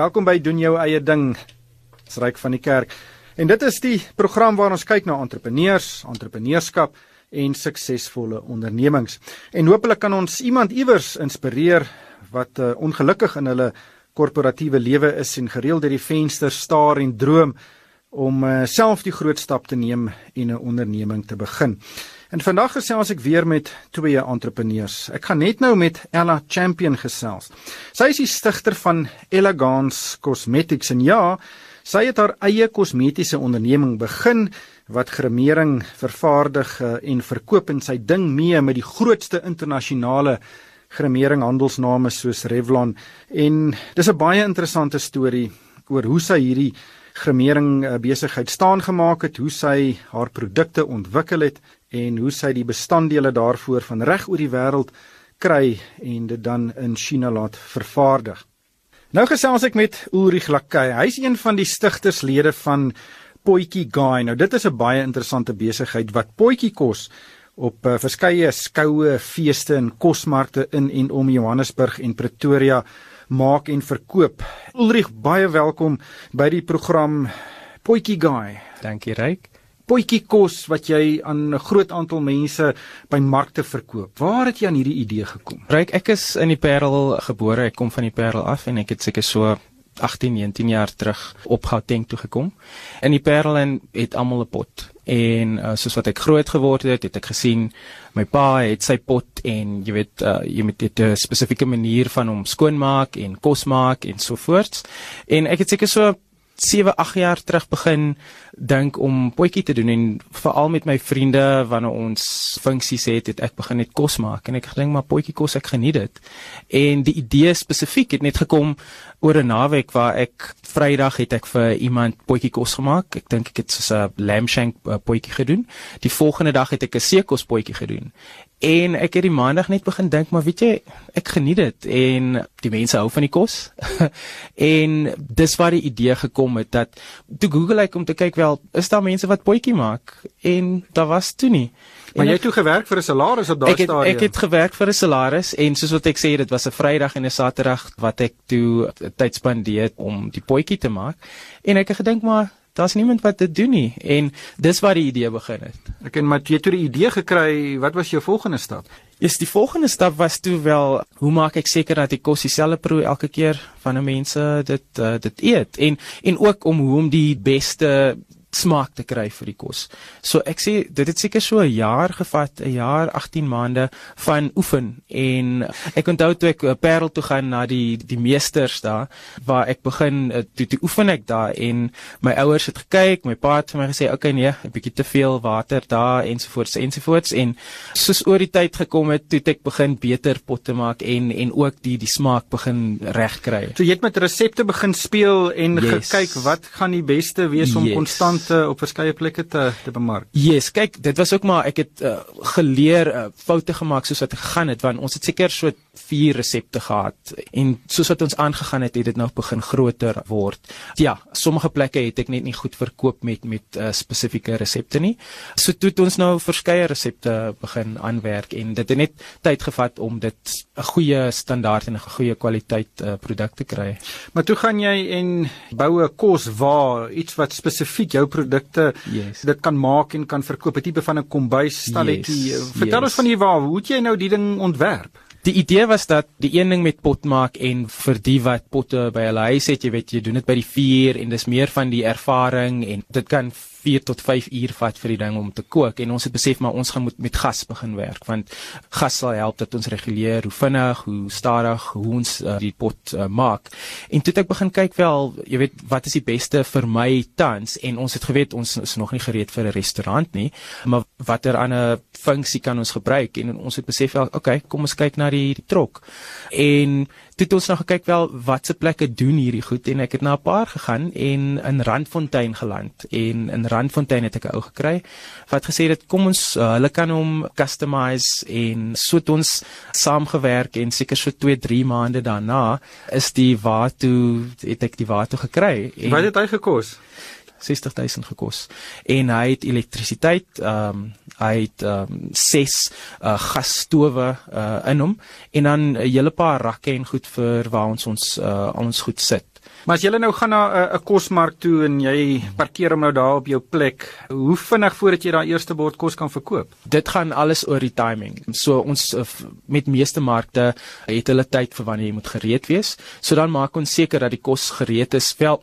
Welkom by doen jou eie ding. Dis ryk van die kerk. En dit is die program waar ons kyk na entrepreneurs, entrepreneurskap en suksesvolle ondernemings. En hopelik kan ons iemand iewers inspireer wat uh, ongelukkig in hulle korporatiewe lewe is en gereeld deur die venster staar en droom om uh, self die groot stap te neem en 'n onderneming te begin. En vandag gesels ek weer met twee entrepreneurs. Ek gaan net nou met Ella Champion gesels. Sy is die stigter van Elegance Cosmetics en ja, sy het haar eie kosmetiese onderneming begin wat gremering vervaardig eh, en verkoop en sy ding mee met die grootste internasionale gremering handelsname soos Revlon en dis 'n baie interessante storie oor hoe sy hierdie gremering eh, besigheid staan gemaak het, hoe sy haar produkte ontwikkel het en hoe sy die bestanddele daarvoor van reg oor die wêreld kry en dit dan in China laat vervaardig. Nou gesels ek met Ulrich Lakay. Hy's een van die stigterslede van Potjie Guy. Nou dit is 'n baie interessante besigheid wat potjie kos op uh, verskeie skoue, feeste en kosmarkte in en om Johannesburg en Pretoria maak en verkoop. Ulrich, baie welkom by die program Potjie Guy. Dankie, Ryk potjie kos wat jy aan 'n groot aantal mense by markte verkoop. Waar het jy aan hierdie idee gekom? Ryk, ek is in die Parel gebore. Ek kom van die Parel af en ek het seker so 18, 19 jaar terug op Gauteng toe gekom. In die Parel en het almal 'n pot. En uh, soos wat ek groot geword het, het ek gesien my pa het sy pot en jy weet uh, jy moet dit 'n spesifieke manier van hom skoonmaak en kos maak en so voort. En ek het seker so 7, 8 jaar terug begin dink om potjie te doen en veral met my vriende wanneer ons funksies het, het ek begin net kos maak en ek gedink maar potjie kos ek geniet dit. En die idee spesifiek het net gekom oor 'n naweek waar ek Vrydag het ek vir iemand potjie kos gemaak. Ek dink ek het so 'n lamb shank uh, potjie gedoen. Die volgende dag het ek 'n seekos potjie gedoen. En ek het die maandag net begin dink, maar weet jy, ek geniet dit en die mense hou van die kos. en dis waar die idee gekom het dat toe Google ek om te kyk wel, is daar mense wat potjie maak en daar was toe nie. Maar jy het toe gewerk vir 'n salaris op daardie stadium. Ek het gewerk vir 'n salaris en soos wat ek sê, dit was 'n Vrydag en 'n Saterdag wat ek toe tyd spandeer om die potjie te maak. En ek het gedink maar daar's niemand wat dit doen nie en dis waar die idee begin het. Ek en maar jy het toe die idee gekry, wat was jou volgende stap? Is die volgende stap was toe wel hoe maak ek seker dat die kos dieselfde proe elke keer van 'n mense dit uh, dit eet en en ook om hoe om die beste smaak te kry vir die kos. So ek sê dit het seker so 'n jaar gevat, 'n jaar 18 maande van oefen en ek onthou toe ek 'n Parel toe gaan na die die meesters daar waar ek begin eh, toe toe oefen ek daar en my ouers het gekyk, my pa het vir my gesê, "Oké okay, nee, 'n bietjie te veel water daar ensovoorts ensovoorts" en soos oor die tyd gekom het, toe ek begin beter potte maak en en ook die die smaak begin regkry. So jy het met resepte begin speel en yes. gekyk wat gaan die beste wees om konstant te op verskeie plekke te te bemark. Yes, kyk, dit was ook maar ek het uh, geleer uh, foute gemaak soos wat gegaan het want ons het seker so vier resepte gehad en soos wat ons aangegaan het, het dit nou begin groter word. Ja, sommige plekke het ek net nie goed verkoop met met uh, spesifieke resepte nie. So toe het ons nou verskeie resepte begin aanwerk en dit het net tyd gevat om dit 'n goeie standaard en 'n goeie kwaliteit uh, produk te kry. Maar toe gaan jy en bou 'n kos waar iets wat spesifiek jou produkte yes. dit kan maak en kan verkoop, 'n tipe van 'n kombuis stalletjie. Yes. Vertel yes. ons van hier waar, hoe het jy nou die ding ontwerp? Die idee was dat die een ding met pot maak en vir die wat potte by hulle huis het, jy weet jy doen dit by die vuur en dis meer van die ervaring en dit kan 4 tot 5 uur vat vir die ding om te kook en ons het besef maar ons gaan moet met gas begin werk want gas sal help dat ons reguleer hoe vinnig, hoe stadig hoe ons uh, die pot uh, maak. En toe het ek begin kyk wel, jy weet, wat is die beste vir my tans en ons het geweet ons is nog nie gereed vir 'n restaurant nie, maar watter ander funksie kan ons gebruik en ons het besef wel, okay, kom ons kyk na die, die trok. En toe het ons nou gekyk wel watse plekke doen hierdie goed en ek het na 'n paar gegaan en in Randfontein geland. En in Randfontein het ek 'n ou gekry wat gesê het kom ons uh, hulle kan hom customize en so het ons saamgewerk en seker so 2 3 maande daarna is die waartoe het ek die waartoe gekry. En wat het hy gekos 60000 gekos en hy het elektrisiteit ehm um, hy het ehm um, ses uh, gasstowe uh, in hom en dan 'n hele paar rakke en goed vir waar ons ons uh, ons goed sit Maar as jy nou gaan na 'n kosmark toe en jy parkeer hom nou daar op jou plek, hoe vinnig voordat jy daai eerste bord kos kan verkoop? Dit gaan alles oor die timing. So ons eh, met meeste markte het hulle tyd vir wanneer jy moet gereed wees. So dan maak ons seker dat die kos gereed is. Wel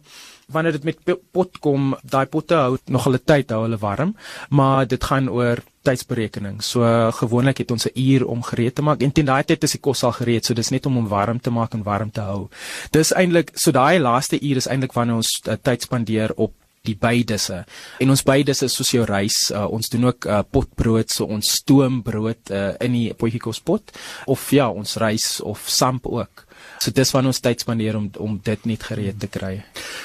wanneer dit met pot kom, daai potte hou nog hulle tyd hou hulle warm, maar dit gaan oor tydsberekening. So gewoonlik het ons 'n uur om gereed te maak en teen daai tyd is die kos al gereed. So dis net om hom warm te maak en warm te hou. Dis eintlik so daai laaste uur is eintlik wanneer ons uh, tyd spandeer op die bydisse. En ons bydisse is soos jou rys. Uh, ons doen ook uh, potbrood, so ons stoom brood uh, in die potjiekospot of ja, ons rys of samp ook. So dis wanneer ons tyd spandeer om om dit net gereed te kry.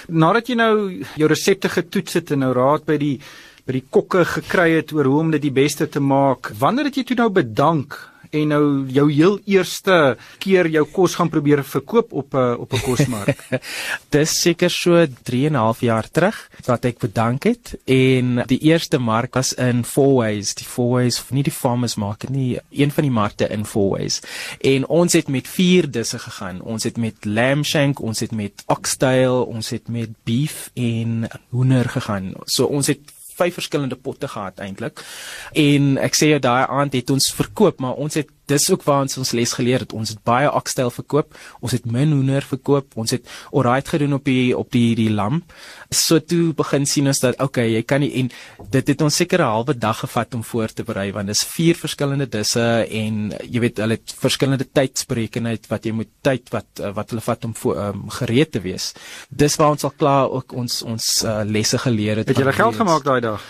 Nadat jy nou jou resepte getoets het en nou raad by die by die kokke gekry het oor hoe om dit die beste te maak. Wanneer het jy toe nou bedank en nou jou heel eerste keer jou kos gaan probeer verkoop op 'n eh, op 'n kosmark? Dis seker so 3 en 'n half jaar terug dat ek bedank het en die eerste mark was in Fourways, die Fourways, nie die Farmers Market nie, een van die markte in Fourways. En ons het met vier disse gegaan. Ons het met lamb shank, ons het met oxtail, ons het met beef en hoender gegaan. So ons het vyf verskillende potte gehad eintlik. En ek sê jou daai aand het ons verkoop, maar ons het dis ook waar ons ons les geleer het. Ons het baie oxtail verkoop, ons het min hoender verkoop, ons het alright gedoen op die op die die lam. So toe begin sien ons dat okay, jy kan nie en dit het ons seker 'n halwe dag gevat om voor te berei want dis vier verskillende disse en jy weet hulle het verskillende tydsberekenheid wat jy moet tyd wat wat hulle vat om voor, um, gereed te wees. Dis waar ons al klaar ook ons ons uh, lesse geleer het. Het jy geld gemaak daai dag?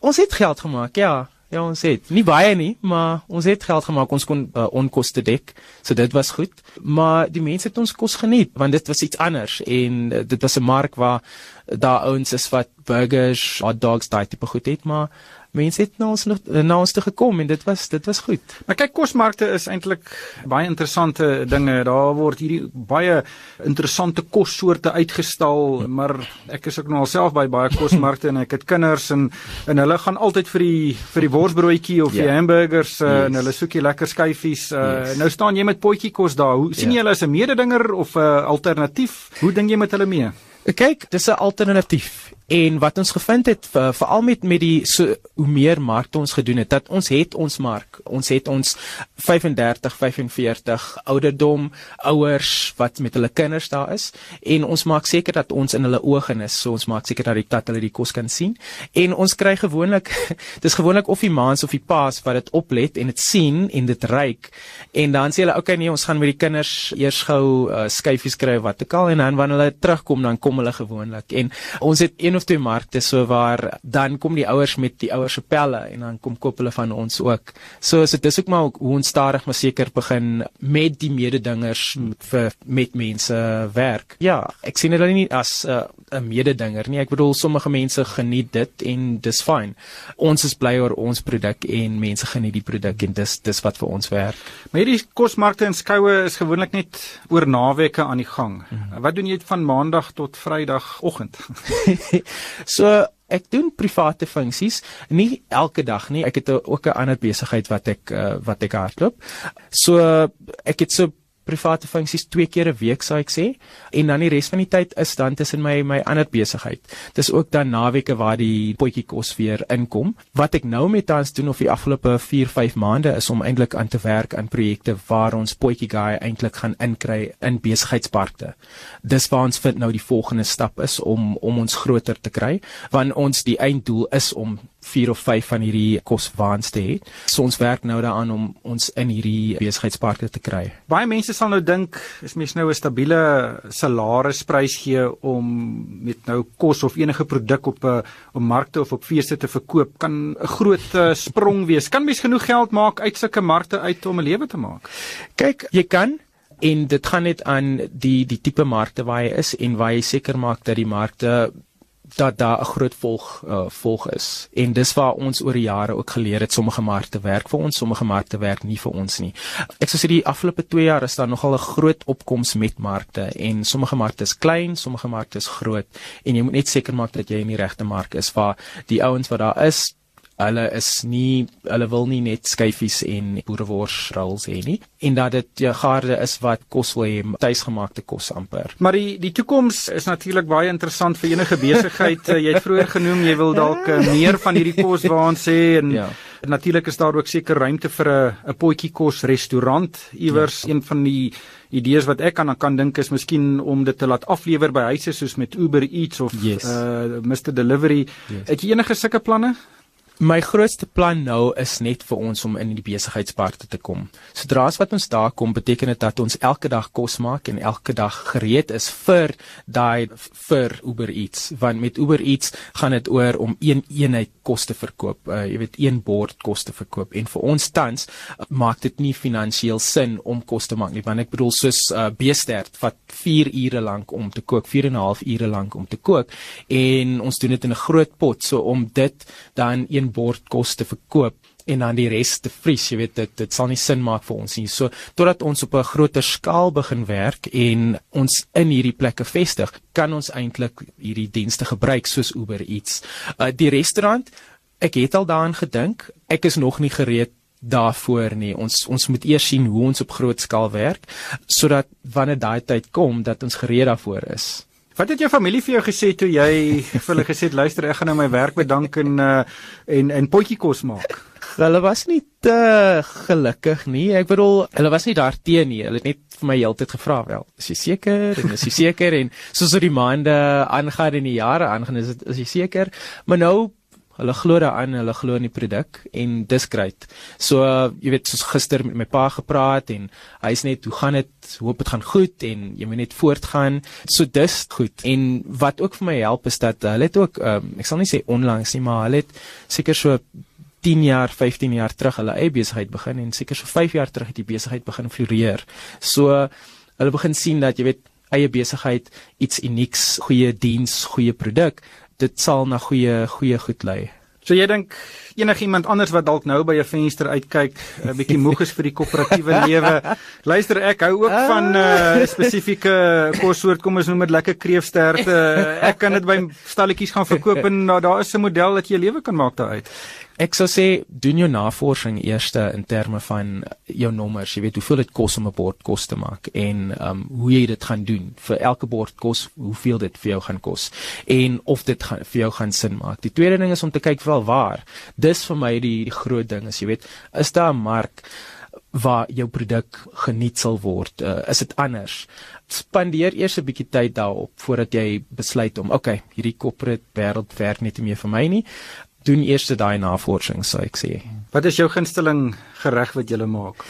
Ons het geld gemaak, ja. Ja, ons het nie baie nie, maar ons het geld gemaak. Ons kon uh, onkoste dek. So dit was goed. Maar die mense het ons kos geniet want dit was iets anders en uh, dit was 'n mark waar daar ouens is wat burgers, hot dogs, daai tipe goed het, maar mense het na ons nog na ons toe gekom en dit was dit was goed. Maar kyk kosmarkte is eintlik baie interessante dinge. Daar word hierdie baie interessante kossoorte uitgestal, maar ek is ook nou alself by baie kosmarkte en ek het kinders en en hulle gaan altyd vir die vir die worsbroodjie of yeah. die ja. hamburgers uh, yes. en hulle soek die lekker skyfies. Uh, yes. Nou staan jy met potjie kos daar. Hoe sien yeah. Ja. jy hulle as 'n mededinger of 'n uh, alternatief? Hoe dink jy met hulle mee? Kyk, dis 'n alternatief. En wat ons gevind het veral met met die so hoe meer markte ons gedoen het, dat ons het ons mark. Ons het ons 35, 45 ouderdom ouers wat met hulle kinders daar is en ons maak seker dat ons in hulle oë is. So ons maak seker dat die dat hulle die kos kan sien. En ons kry gewoonlik dis gewoonlik of die maans of die paas wat dit oplet en dit sien en dit ryk en dan sê hulle okay nee, ons gaan met die kinders eers gou uh, skyfies kry wat ook al en dan wanneer hulle terugkom dan kom hulle gewoonlik. En ons het een of twee markte so waar dan kom die ouers met die ouers se pelle en dan kom koop hulle van ons ook. So is dit dis ook maar hoe ons stadig maar seker begin met die mededingers vir met mense werk. Ja, ek sien hulle nie as uh, 'n mededinger nie. Ek bedoel sommige mense geniet dit en dis fyn. Ons is bly oor ons produk en mense geniet die produk en dis dis wat vir ons werk. Maar hierdie kosmarkte en skoue is gewoonlik net oor naweke aan die gang. Mm -hmm. Wat doen jy van maandag tot vrydagoggend? so ek doen private funksies nie elke dag nie. Ek het ook 'n ander besigheid wat ek uh, wat ek hardloop. So ek het so private funksies twee keer 'n week sou ek sê en dan die res van die tyd is dan tussen my my ander besigheid. Dis ook dan naweke waar die potjie kos weer inkom. Wat ek nou met tans doen of die afgelope 4, 5 maande is om eintlik aan te werk aan projekte waar ons potjie guy eintlik gaan inkry in besigheidsparke. Dis waar ons vind nou die volgende stap is om om ons groter te kry want ons die einddoel is om 4 of 5 van hierdie koswaans te hê. So ons werk nou daaraan om ons in hierdie besigheidsparke te kry. Baie mense sal nou dink as mens nou 'n stabiele salarisprys gee om met nou kos of enige produk op 'n op markte of op feeste te verkoop, kan 'n groot uh, sprong wees. Kan mens genoeg geld maak uit sulke markte uit om 'n lewe te maak? Kyk, jy kan en dit gaan net aan die die tipe markte waar jy is en waar jy seker maak dat die markte dat daar 'n groot volg uh, volg is. En dis waar ons oor die jare ook geleer het sommige markte werk vir ons, sommige markte werk nie vir ons nie. Ek sou sê die afgelope 2 jaar is daar nogal 'n groot opkoms met markte en sommige markte is klein, sommige markte is groot en jy moet net seker maak dat jy in die regte mark is waar die ouens wat daar is Hulle is nie hulle wil nie net skyfies en boerewors rolls hê nie en dat dit ja garde is wat kos wil hê tuisgemaakte kos amper. Maar die die toekoms is natuurlik baie interessant vir enige besigheid. Eh, jy het vroeër genoem jy wil dalk uh, meer van hierdie kos waans hê en ja. natuurlik is daar ook seker ruimte vir 'n 'n potjie kos restaurant iewers ja. een van die idees wat ek aan kan dink is miskien om dit te laat aflewer by huise soos met Uber Eats of yes. uh Mr Delivery. Yes. Het jy enige sulke planne? My grootste plan nou is net vir ons om in die besigheidsparke te kom. Sodra as wat ons daar kom, beteken dit dat ons elke dag kos maak en elke dag gereed is vir daai vir Uber Eats. Want met Uber Eats gaan dit oor om een eenheid kos te verkoop. Uh, jy weet een bord kos te verkoop. En vir ons tans uh, maak dit nie finansiëel sin om kos te maak nie, want ek bedoel soos uh, beestert vat 4 ure lank om te kook, 4 en 'n half ure lank om te kook en ons doen dit in 'n groot pot. So om dit dan een bord kos te verkoop en dan die res te vries, jy weet dit dit sal nie sin maak vir ons nie. So totdat ons op 'n groter skaal begin werk en ons in hierdie plekke vestig, kan ons eintlik hierdie dienste gebruik soos Uber Eats. Uh die restaurant, ek het al daaraan gedink. Ek is nog nie gereed daarvoor nie. Ons ons moet eers sien hoe ons op groot skaal werk sodat wanneer daai tyd kom dat ons gereed daarvoor is. Wat het jou familie vir jou gesê toe jy vir hulle gesê het luister ek gaan nou my werk bedank en uh, en en potjie kos maak? Hulle was nie te gelukkig nie. Ek bedoel, hulle was nie daarteen nie. Hulle het net vir my heeltyd gevra wel. Is jy seker? En is jy seker? En soos oor die maande aangaan en die jare aangaan, is dit is jy seker? Maar nou Hulle glo daaraan, hulle glo in die produk en dis great. So jy weet soos gister met my pa gepraat en hy's net hoe gaan dit? Hoop dit gaan goed en jy moet net voortgaan. So dis goed. En wat ook vir my help is dat hulle het ook um, ek sal nie sê onlangs nie, maar hulle het seker so 10 jaar, 15 jaar terug hulle eie besigheid begin en seker so 5 jaar terug het die besigheid begin floreer. So hulle begin sien dat jy weet eie besigheid iets unieks, goeie diens, goeie produk dit sal na goeie goeie goed lei. So jy dink enigiemand anders wat dalk nou by 'n venster uitkyk, 'n bietjie moeg is vir die koöperatiewe lewe. Luister, ek hou ook van 'n uh, spesifieke kossoort, kom ons noem dit lekker kreefsterte. Ek kan dit by stalletjies gaan verkoop en nou, daar is 'n model dat jy lewe kan maak daaruit. Ek sou sê doen jou navorsing eers in terme van jou nommers. Jy weet hoeveel dit kos om 'n bord kos te maak en um hoe jy dit gaan doen vir elke bord kos, hoeveel dit vir jou gaan kos en of dit gaan, vir jou gaan sin maak. Die tweede ding is om te kyk wel waar. Dis vir my die, die groot ding is, jy weet, is daar 'n mark waar jou produk geniet sal word? Uh, is dit anders? Spandeer eers 'n bietjie tyd daarop voordat jy besluit om, okay, hierdie corporate wêreld werk net nie meer vir my nie doen eers daai navorsing sou ek sê. Wat is jou gunsteling gereg wat jy maak?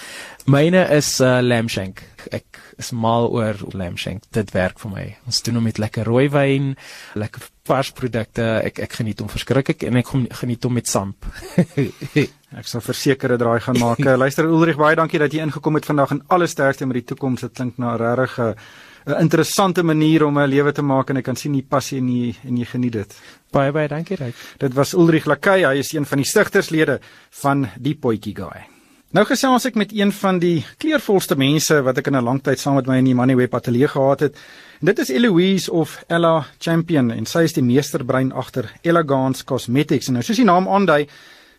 Myne is uh, lamb shank. Ek is mal oor lamb shank. Dit werk vir my. Ons doen hom met lekker rooi wyn, lekker vars produkte. Ek ek geniet hom verskriklik en ek geniet hom met samp. ek sal verseker 'n draai gaan maak. Luister Ulrich, baie dankie dat jy ingekom het vandag en alles sterkte met die toekoms. Dit klink na 'n regte 'n interessante manier om 'n lewe te maak en ek kan sien jy passie en jy en jy geniet dit. Baie baie dankie Ryk. Dit was Ulrich Lakay, hy is een van die stigterslede van die Potjie Guy. Nou gesels ek met een van die kleurvolste mense wat ek in 'n lang tyd saam met my in die Moneyweb ateljee gehad het. En dit is Eloise of Ella Champion en sy is die meesterbrein agter Elegance Cosmetics. En nou soos die naam aandui,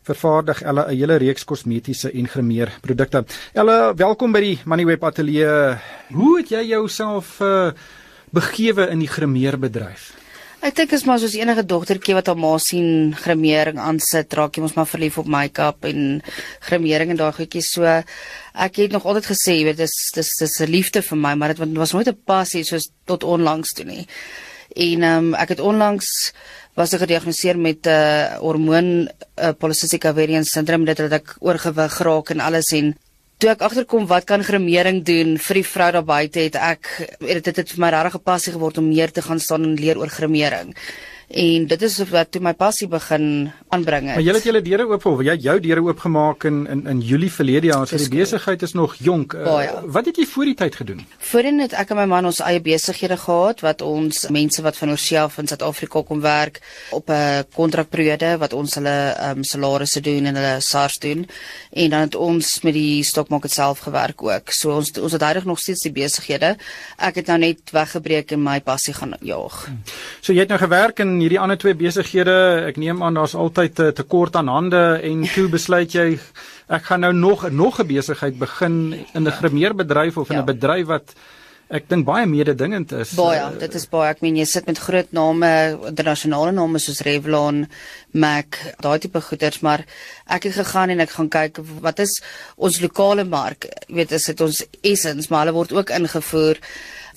vervaardig hulle 'n hele reeks kosmetiese en grimeerprodukte. Hulle welkom by die Moneyweb ateljee. Hoe het jy jouself uh, begewe in die grimeerbedryf? Ek dink is maar soos enige dogtertjie wat haar ma sien grimering aansit, raak jy mos maar verlief op make-up en grimering en daai goedjies so. Ek het nog altyd gesê, jy weet, dis dis dis 'n liefde vir my, maar dit was nooit 'n passie soos tot onlangs toe nie. En ehm um, ek het onlangs was ek gediagnoseer met 'n uh, hormoon uh, polycystic ovarian syndrome dit het ek oorgewig geraak en alles en toe ek agterkom wat kan gremering doen vir die vrou daar buite het ek het dit het vir my regtig 'n passie geword om meer te gaan staan en leer oor gremering en dit is wat toe my passie begin aanbring het. Maar jy het julle deure oop of jy jou deure oopgemaak in in in Julie verlede jaar. So die besigheid is nog jonk. Uh, wat het jy voor die tyd gedoen? Voorheen het ek en my man ons eie besighede gehad wat ons mense wat van oorsself in Suid-Afrika kom werk op 'n kontrakperiode wat ons hulle um, salarisse doen en hulle SARS doen en dan het ons met die stokmarket self gewerk ook. So ons ons het regtig nog steeds die besighede. Ek het nou net weggebreek en my passie gaan jaag. So jy het nou gewerk in hierdie ander twee besighede. Ek neem aan daar's altyd 'n tekort aan hande en toe besluit jy ek gaan nou nog nog 'n besigheid begin in 'n grimeerbedryf of in 'n ja. bedryf wat ek dink baie mededingend is. Baie, dit is baie. Ek meen jy sit met groot name, internasionale name soos Revlon, MAC, daai tipe goederes, maar ek het gegaan en ek gaan kyk wat is ons lokale mark. Jy weet, is dit ons Essence, maar hulle word ook ingevoer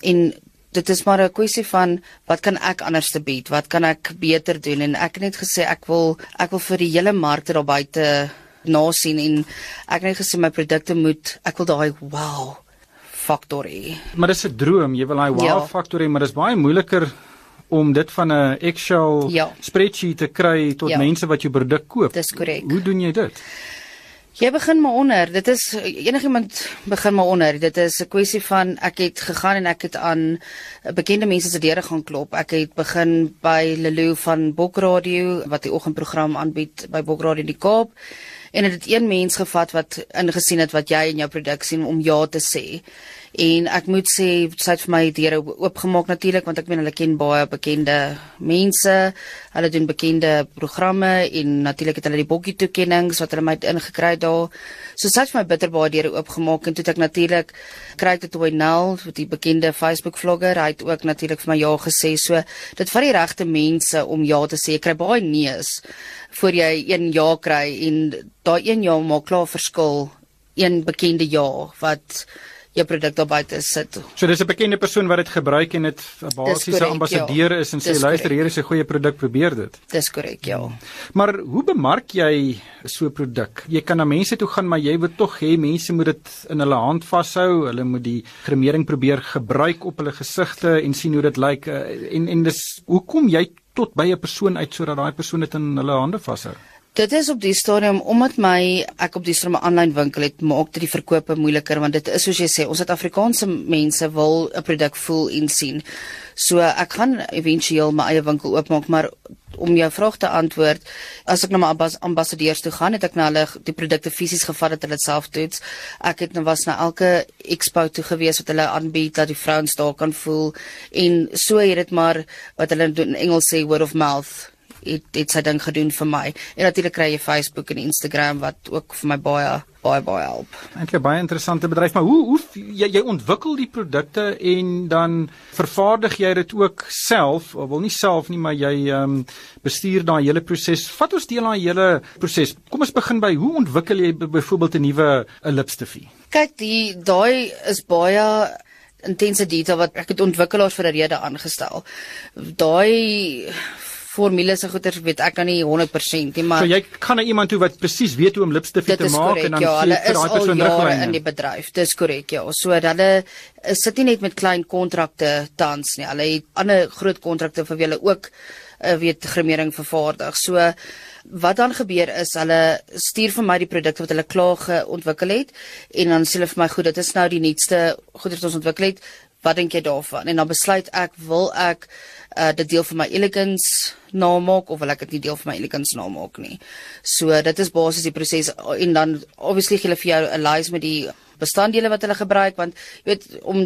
en dit is maar 'n kwessie van wat kan ek anders te bied? Wat kan ek beter doen? En ek het net gesê ek wil ek wil vir die hele mark daar buite nasien en ek het net gesê my produkte moet ek wil daai wow faktor hê. Maar dis 'n droom, jy wil daai wow ja. faktor hê, maar dis baie moeiliker om dit van 'n Excel ja. spreadsheet te kry tot ja. mense wat jou produk koop. Dis korrek. Hoe doen jy dit? Jy begin maar onder. Dit is enigiemand begin maar onder. Dit is 'n kwessie van ek het gegaan en ek het aan bekende mense se deure gaan klop. Ek het begin by Lelou van Bokradio wat die oggendprogram aanbied by Bokradio in die Kaap en dit het, het een mens gevat wat ingesien het wat jy in jou produk sien om ja te sê. En ek moet sê sy het vir my deure oopgemaak natuurlik want ek meen hulle ken baie bekende mense. Hulle doen bekende programme en natuurlik het hulle die bokkie toekenninge wat hulle my ingekry daar. So sy het vir my bitter baie deure oopgemaak en toe ek natuurlik kry dit toe Nel, die bekende Facebook vlogger, hy het ook natuurlik vir my ja gesê. So dit vat die regte mense om ja te sê. Ek kry baie nee's voor jy een ja kry en daai een ja maak klaar verskil. Een bekende ja wat jou produk daar buite sit. So dis 'n bekende persoon wat dit gebruik en dit 'n basiese ambassadeur ja. is en sê luister hier is 'n goeie produk, probeer dit. Dis korrek, ja. Maar hoe bemark jy so 'n produk? Jy kan na mense toe gaan, maar jy wil tog hê mense moet dit in hulle hand vashou. Hulle moet die gremering probeer gebruik op hulle gesigte en sien hoe dit lyk eh, en en dis hoekom jy tot by 'n persoon uit sodat daai persoon dit in hulle hande vashou. Dit is op die stadium omdat my ek op die stadium 'n aanlyn winkel het, maak dit die verkope moeiliker want dit is soos jy sê, ons Suid-Afrikaanse mense wil 'n produk voel en sien. So ek gaan éventueel my eie winkel oopmaak, maar om jou vraag te antwoord, as ek na my ambassadeurs toe gaan, het ek na hulle die produkte fisies gevat dat hulle dit self toets. Ek het nou was na elke expo toe gewees wat hulle aanbied dat die vrouens daar kan voel en so het dit maar wat hulle in Engels sê word of mouth het dit sy ding gedoen vir my. En natuurlik kry jy Facebook en Instagram wat ook vir my baie baie baie help. Eintlik baie interessante bedryf, maar hoe hoe jy jy ontwikkel die produkte en dan vervaardig jy dit ook self, of wel nie self nie, maar jy ehm um, bestuur daai hele proses. Vat ons deel aan die hele proses. Kom ons begin by hoe ontwikkel jy byvoorbeeld 'n nuwe lipstifie? Kyk, die daai is baie intense detail wat ek het ontwikkelaars vir 'n rede aangestel. Daai formules en goeters weet ek kan nie 100% nie, maar So jy gaan na iemand toe wat presies weet hoe om lipstif te maak correct, en dan ja, gee jy daai persoon riglyne in die bedryf. Dis korrek, ja. So hulle sit nie net met klein kontrakte tans nie. Hulle het ander groot kontrakte vir wie hulle ook uh, weet grimering vervaardig. So wat dan gebeur is hulle stuur vir my die produkte wat hulle klaar geontwikkel het en dan sê hulle vir my goed, dit is nou die nuutste goeders wat ons ontwikkel het. Wat dink jy daarvan? En dan besluit ek wil ek uh dit deel van my elegance namaak of wil ek dit nie deel van my elegance namaak nie. So dit is basies die proses en dan obviously gee hulle vir jou 'n lys met die bestanddele wat hulle gebruik want jy weet om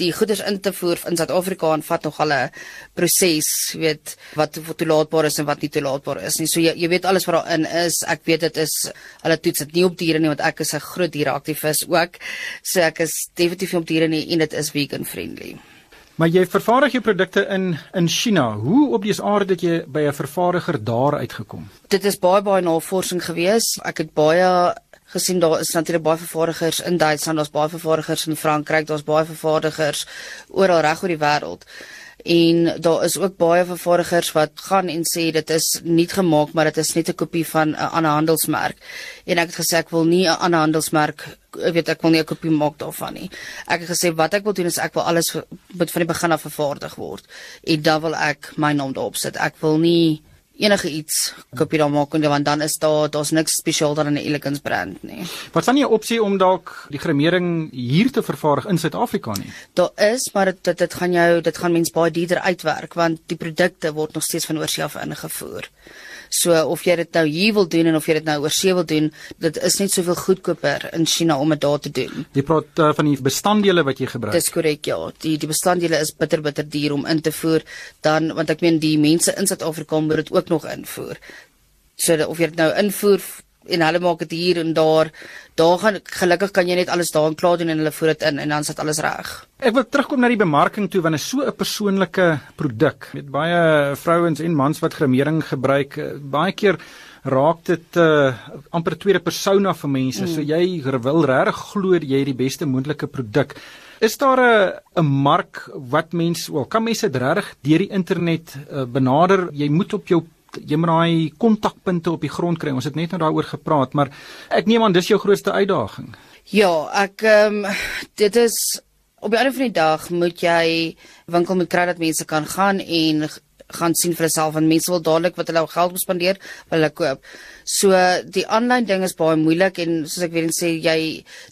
die goederes in te voer in Suid-Afrika en vat nog al 'n proses, weet wat toelaatbaar is en wat nie toelaatbaar is nie. So jy, jy weet alles wat daarin is. Ek weet dit is hulle toets dit nie op diere nie want ek is 'n groot diereaktivis ook. So ek is definitief nie op diere nie en dit is vegan friendly. Maar jy vervaardig jou produkte in in China. Hoe op die aarde het jy by 'n vervaardiger daar uitgekom? Dit is baie baie navorsing gewees. Ek het baie gesien daar is natuurlik baie vervaardigers in Duitsland, daar's baie vervaardigers in Frankryk, daar's baie vervaardigers oral reg oor die wêreld. En daar is ook baie vervaardigers wat gaan en sê dit is nie gemaak maar dit is net 'n kopie van 'n ander handelsmerk. En ek het gesê ek wil nie 'n ander handelsmerk ek weet ek wil nie 'n kopie maak daarvan nie. Ek het gesê wat ek wil doen is ek wil alles moet van die begin af vervaardig word en dan wil ek my naam daarop sit. Ek wil nie enige iets koop jy dan maak want dan is daar daar's niks spesiaal dan in 'n Elegance brand nie. Wat staan nie 'n opsie om dalk die gremering hier te vervaardig in Suid-Afrika nie? Daar is, maar dit dit, dit gaan jou dit gaan mens baie duurder uitwerk want die produkte word nog steeds van oorsee af ingevoer. So of jy dit nou hier wil doen en of jy dit nou oor see wil doen, dit is net soveel goedkoper in China om dit daar te doen. Jy praat uh, van die bestanddele wat jy gebruik. Dis korrek ja. Die die bestanddele is bitter bitter duur om in te voer dan want ek meen die mense in Suid-Afrika moet dit ook nog invoer. So of jy dit nou invoer en hulle maak dit hier en daar. Daar gaan gelukkig kan jy net alles daar en klaar doen en hulle voer dit in en dan sit alles reg. Ek wil terugkom na die bemarking toe want dit is so 'n persoonlike produk met baie vrouens en mans wat gremering gebruik. Baie keer raak dit uh, amper 'n tweede persona vir mense. Mm. So jy wil regtig glo jy het die beste moontlike produk. Is daar 'n 'n mark wat mense, wel, kan mense dit regtig deur die internet uh, benader? Jy moet op jou jy moet daai kontakpunte op die grond kry. Ons het net nou daaroor gepraat, maar ek neem aan dis jou grootste uitdaging. Ja, ek ehm um, dit is op die einde van die dag moet jy winkel moet kry dat mense kan gaan en gaan sien vir hulself en mense wil dadelik wat hulle geld spandeer wil hulle koop. So die aanlyn ding is baie moeilik en soos ek weer sê jy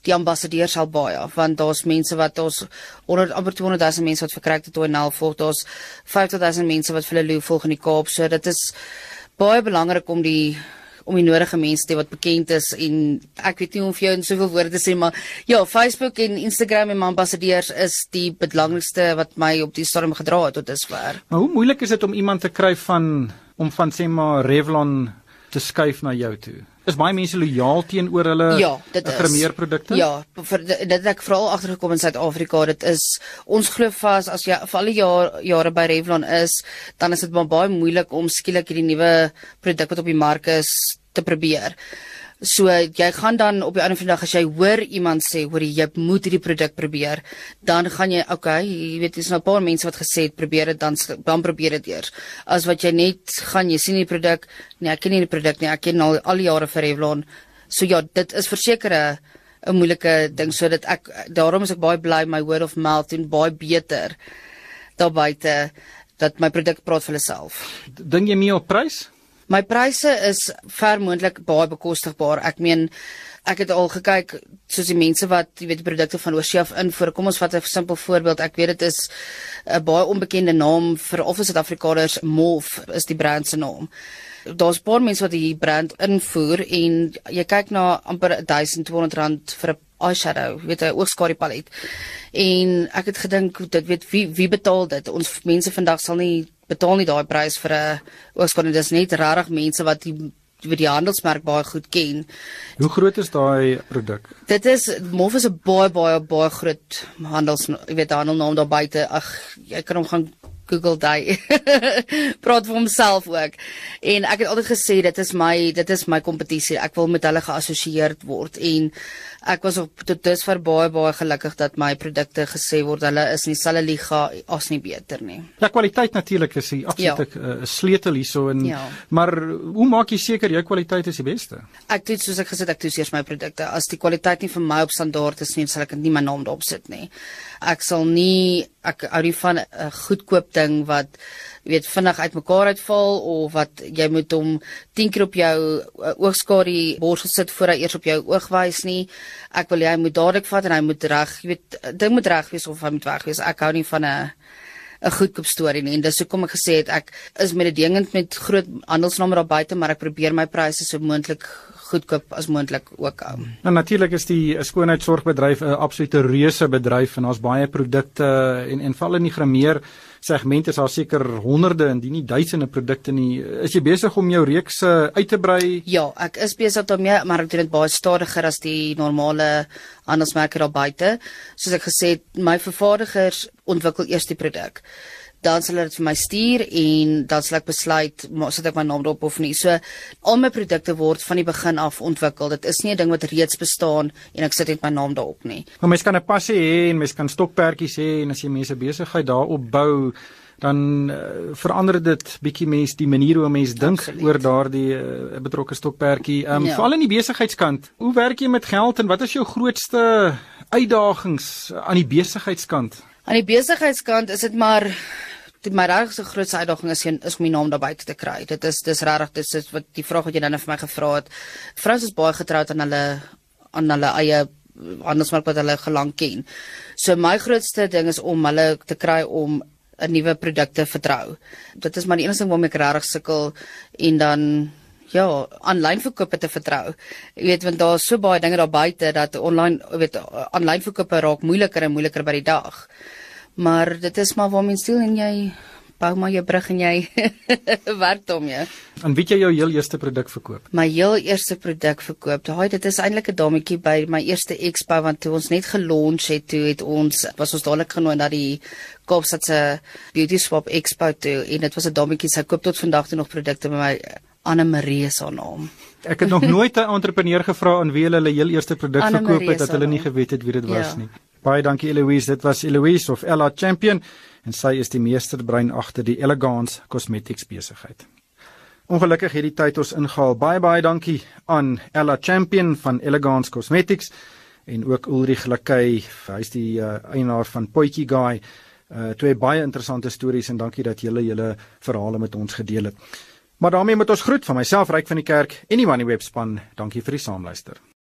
die ambassadeur sal baie want daar's mense wat ons 100 amper 200 000 mense wat verkryg het toe nou volg daar's 50 000 mense wat vir hulle volg in die Kaap. So dit is baie belangrik om die om die nodige mense te wat bekend is en ek weet nie of jy in soveel woorde sê maar ja Facebook en Instagram en my ambassadeurs is die belangrikste wat my op die stadium gedra het tot dusver. Maar hoe moeilik is dit om iemand te kry van om van sê maar Revlon te skuif na jou toe? Is baie mense lojaal teenoor hulle ja, grimeerprodukte? Ja, vir dit ek veral agtergekom in Suid-Afrika, dit is ons glo vas as jy vir al die jare jare by Revlon is, dan is dit baie moeilik om skielik hierdie nuwe produk wat op die mark is te probeer. So jy gaan dan op die ander vandag as jy hoor iemand sê hoor jy moet hierdie produk probeer, dan gaan jy okay, jy weet dis nou 'n paar mense wat gesê het probeer dit dan dan probeer dit eers. As wat jy net gaan jy sien die produk, nee, ek ken nie die produk nie, ek ken al al die jare vir Revlon. So ja, dit is versekerde 'n moeilike ding sodat ek daarom is ek baie bly my word of mouth doen baie beter daar buite dat my produk praat vir homself. Dink jy meer op prys? My pryse is ver moontlik baie bekostigbaar. Ek meen ek het al gekyk soos die mense wat jy weet produkte van oorsee af invoer. Kom ons vat 'n simpel voorbeeld. Ek weet dit is 'n baie onbekende naam vir of is Suid-Afrikaners Molf is die brand se naam. Daar's baie mense wat die brand invoer en jy kyk na amper 1200 rand vir 'n eyeshadow, weet 'n oogskare palet. En ek het gedink dit weet wie wie betaal dit? Ons mense vandag sal nie betaal nie daai prys vir 'n oogskade. Dis net regtig mense wat die wie die handelsmerk baie goed ken. Hoe groot is daai produk? Dit is Mof is 'n baie baie baie groot handels, jy weet handelnaam daar buite. Ag, jy kan hom gaan Google daai. Praat vir homself ook. En ek het altyd gesê dit is my dit is my kompetisie. Ek wil met hulle geassosieer word en ek was op tot dusver baie baie gelukkig dat my produkte gesê word hulle is in dieselfde liga as nie beter nie. Ja, kwaliteit natuurlik is 'n absolute ja. uh, sleutel hierso en ja. maar hoe maak jy seker jou kwaliteit is die beste? Ek doen soos ek gesê ek toets eers my produkte. As die kwaliteit nie vir my op standaard is nie, sal ek nie my naam daarop sit nie. Ek sal nie ek hou nie van 'n goedkoop ding wat weet vinnig uitmekaar uitval of wat jy moet hom 10 keer op jou uh, oogskare borsel sit voor hy eers op jou oog wys nie. Ek wil hy moet dadelik vat en hy moet reg, jy weet ding moet reg wees of hy moet weg wees. Ek hou nie van 'n 'n goedkoop storie nie en dis hoekom ek gesê het ek is mededingend met groot handelsname daar buite maar ek probeer my pryse so moontlik goedkoop as moontlik ook hou. Nou natuurlik is die skoonheidsorgbedryf 'n absolute reuse bedryf en daar's baie produkte en en val in die grameer segment is daar seker honderde indien nie duisende produkte nie. Is jy besig om jou reeks uit te brei? Ja, ek is besig daarmee, maar ek doen dit baie stadiger as die normale handelsmerke daar buite. Soos ek gesê het, my vervaardigers ontwikkel eers die produk dan sal hulle dit vir my stuur en dan sal ek besluit sit ek my naam daarop of nie. So al my produkte word van die begin af ontwikkel. Dit is nie 'n ding wat reeds bestaan en ek sit net my naam daarop nie. Maar mens kan 'n passie hê en mens kan stokperdjies hê en as jy mense besigheid daarop bou dan uh, verander dit bietjie mens die manier hoe mens dink oor daardie uh, betrokke stokperdjie. Ehm um, ja. veral in die besigheidskant. Hoe werk jy met geld en wat is jou grootste uitdagings aan die besigheidskant? Aan die besigheidskant is dit maar die my regte grootste uitdaging is is om my naam daar buite te kry. Dit is dis regtig dis is wat die vraag wat jy dan vir my gevra het. Vrouens is baie getroud aan hulle aan hulle eie handelsmerk wat hulle gelang ken. So my grootste ding is om hulle te kry om 'n nuwe produk te vertrou. Dit is maar die enigste ding waarmee ek regtig sukkel en dan ja, aanlyn verkope te vertrou. Jy weet want daar's so baie dinge daar buite dat online, jy weet, aanlyn verkope raak moeiliker en moeiliker by die dag. Maar dit is maar waar mens siel en jy bou maar jou brug en jy werk om jy. En weet jy jou heel eerste produk verkoop? My heel eerste produk verkoop. Daai dit is eintlik 'n dametjie by my eerste expo want toe ons net gelonch het, toe het ons was ons dadelik genooi na die Kaapstad se Beauty Swap Expo toe en dit was 'n dametjie sy koop tot vandag toe nog produkte by my Anne Marie se naam. Ek het nog nooit 'n entrepreneur gevra aan wie hulle hulle heel eerste produk verkoop het dat hulle nie geweet het wie dit was ja. nie. Baie dankie Eloise. Dit was Eloise of Ella Champion en sy is die meesterbrein agter die Elegance Cosmetics besigheid. Ongelukkig het die tyd ons ingehaal. Baie baie dankie aan Ella Champion van Elegance Cosmetics en ook Ulrich Lakay, hy's die uh, eienaar van Potjie Guy. Uh twee baie interessante stories en dankie dat julle julle verhale met ons gedeel het. Maar daarmee moet ons groet van myself Ryk van die Kerk en die Money Web span. Dankie vir die saamluister.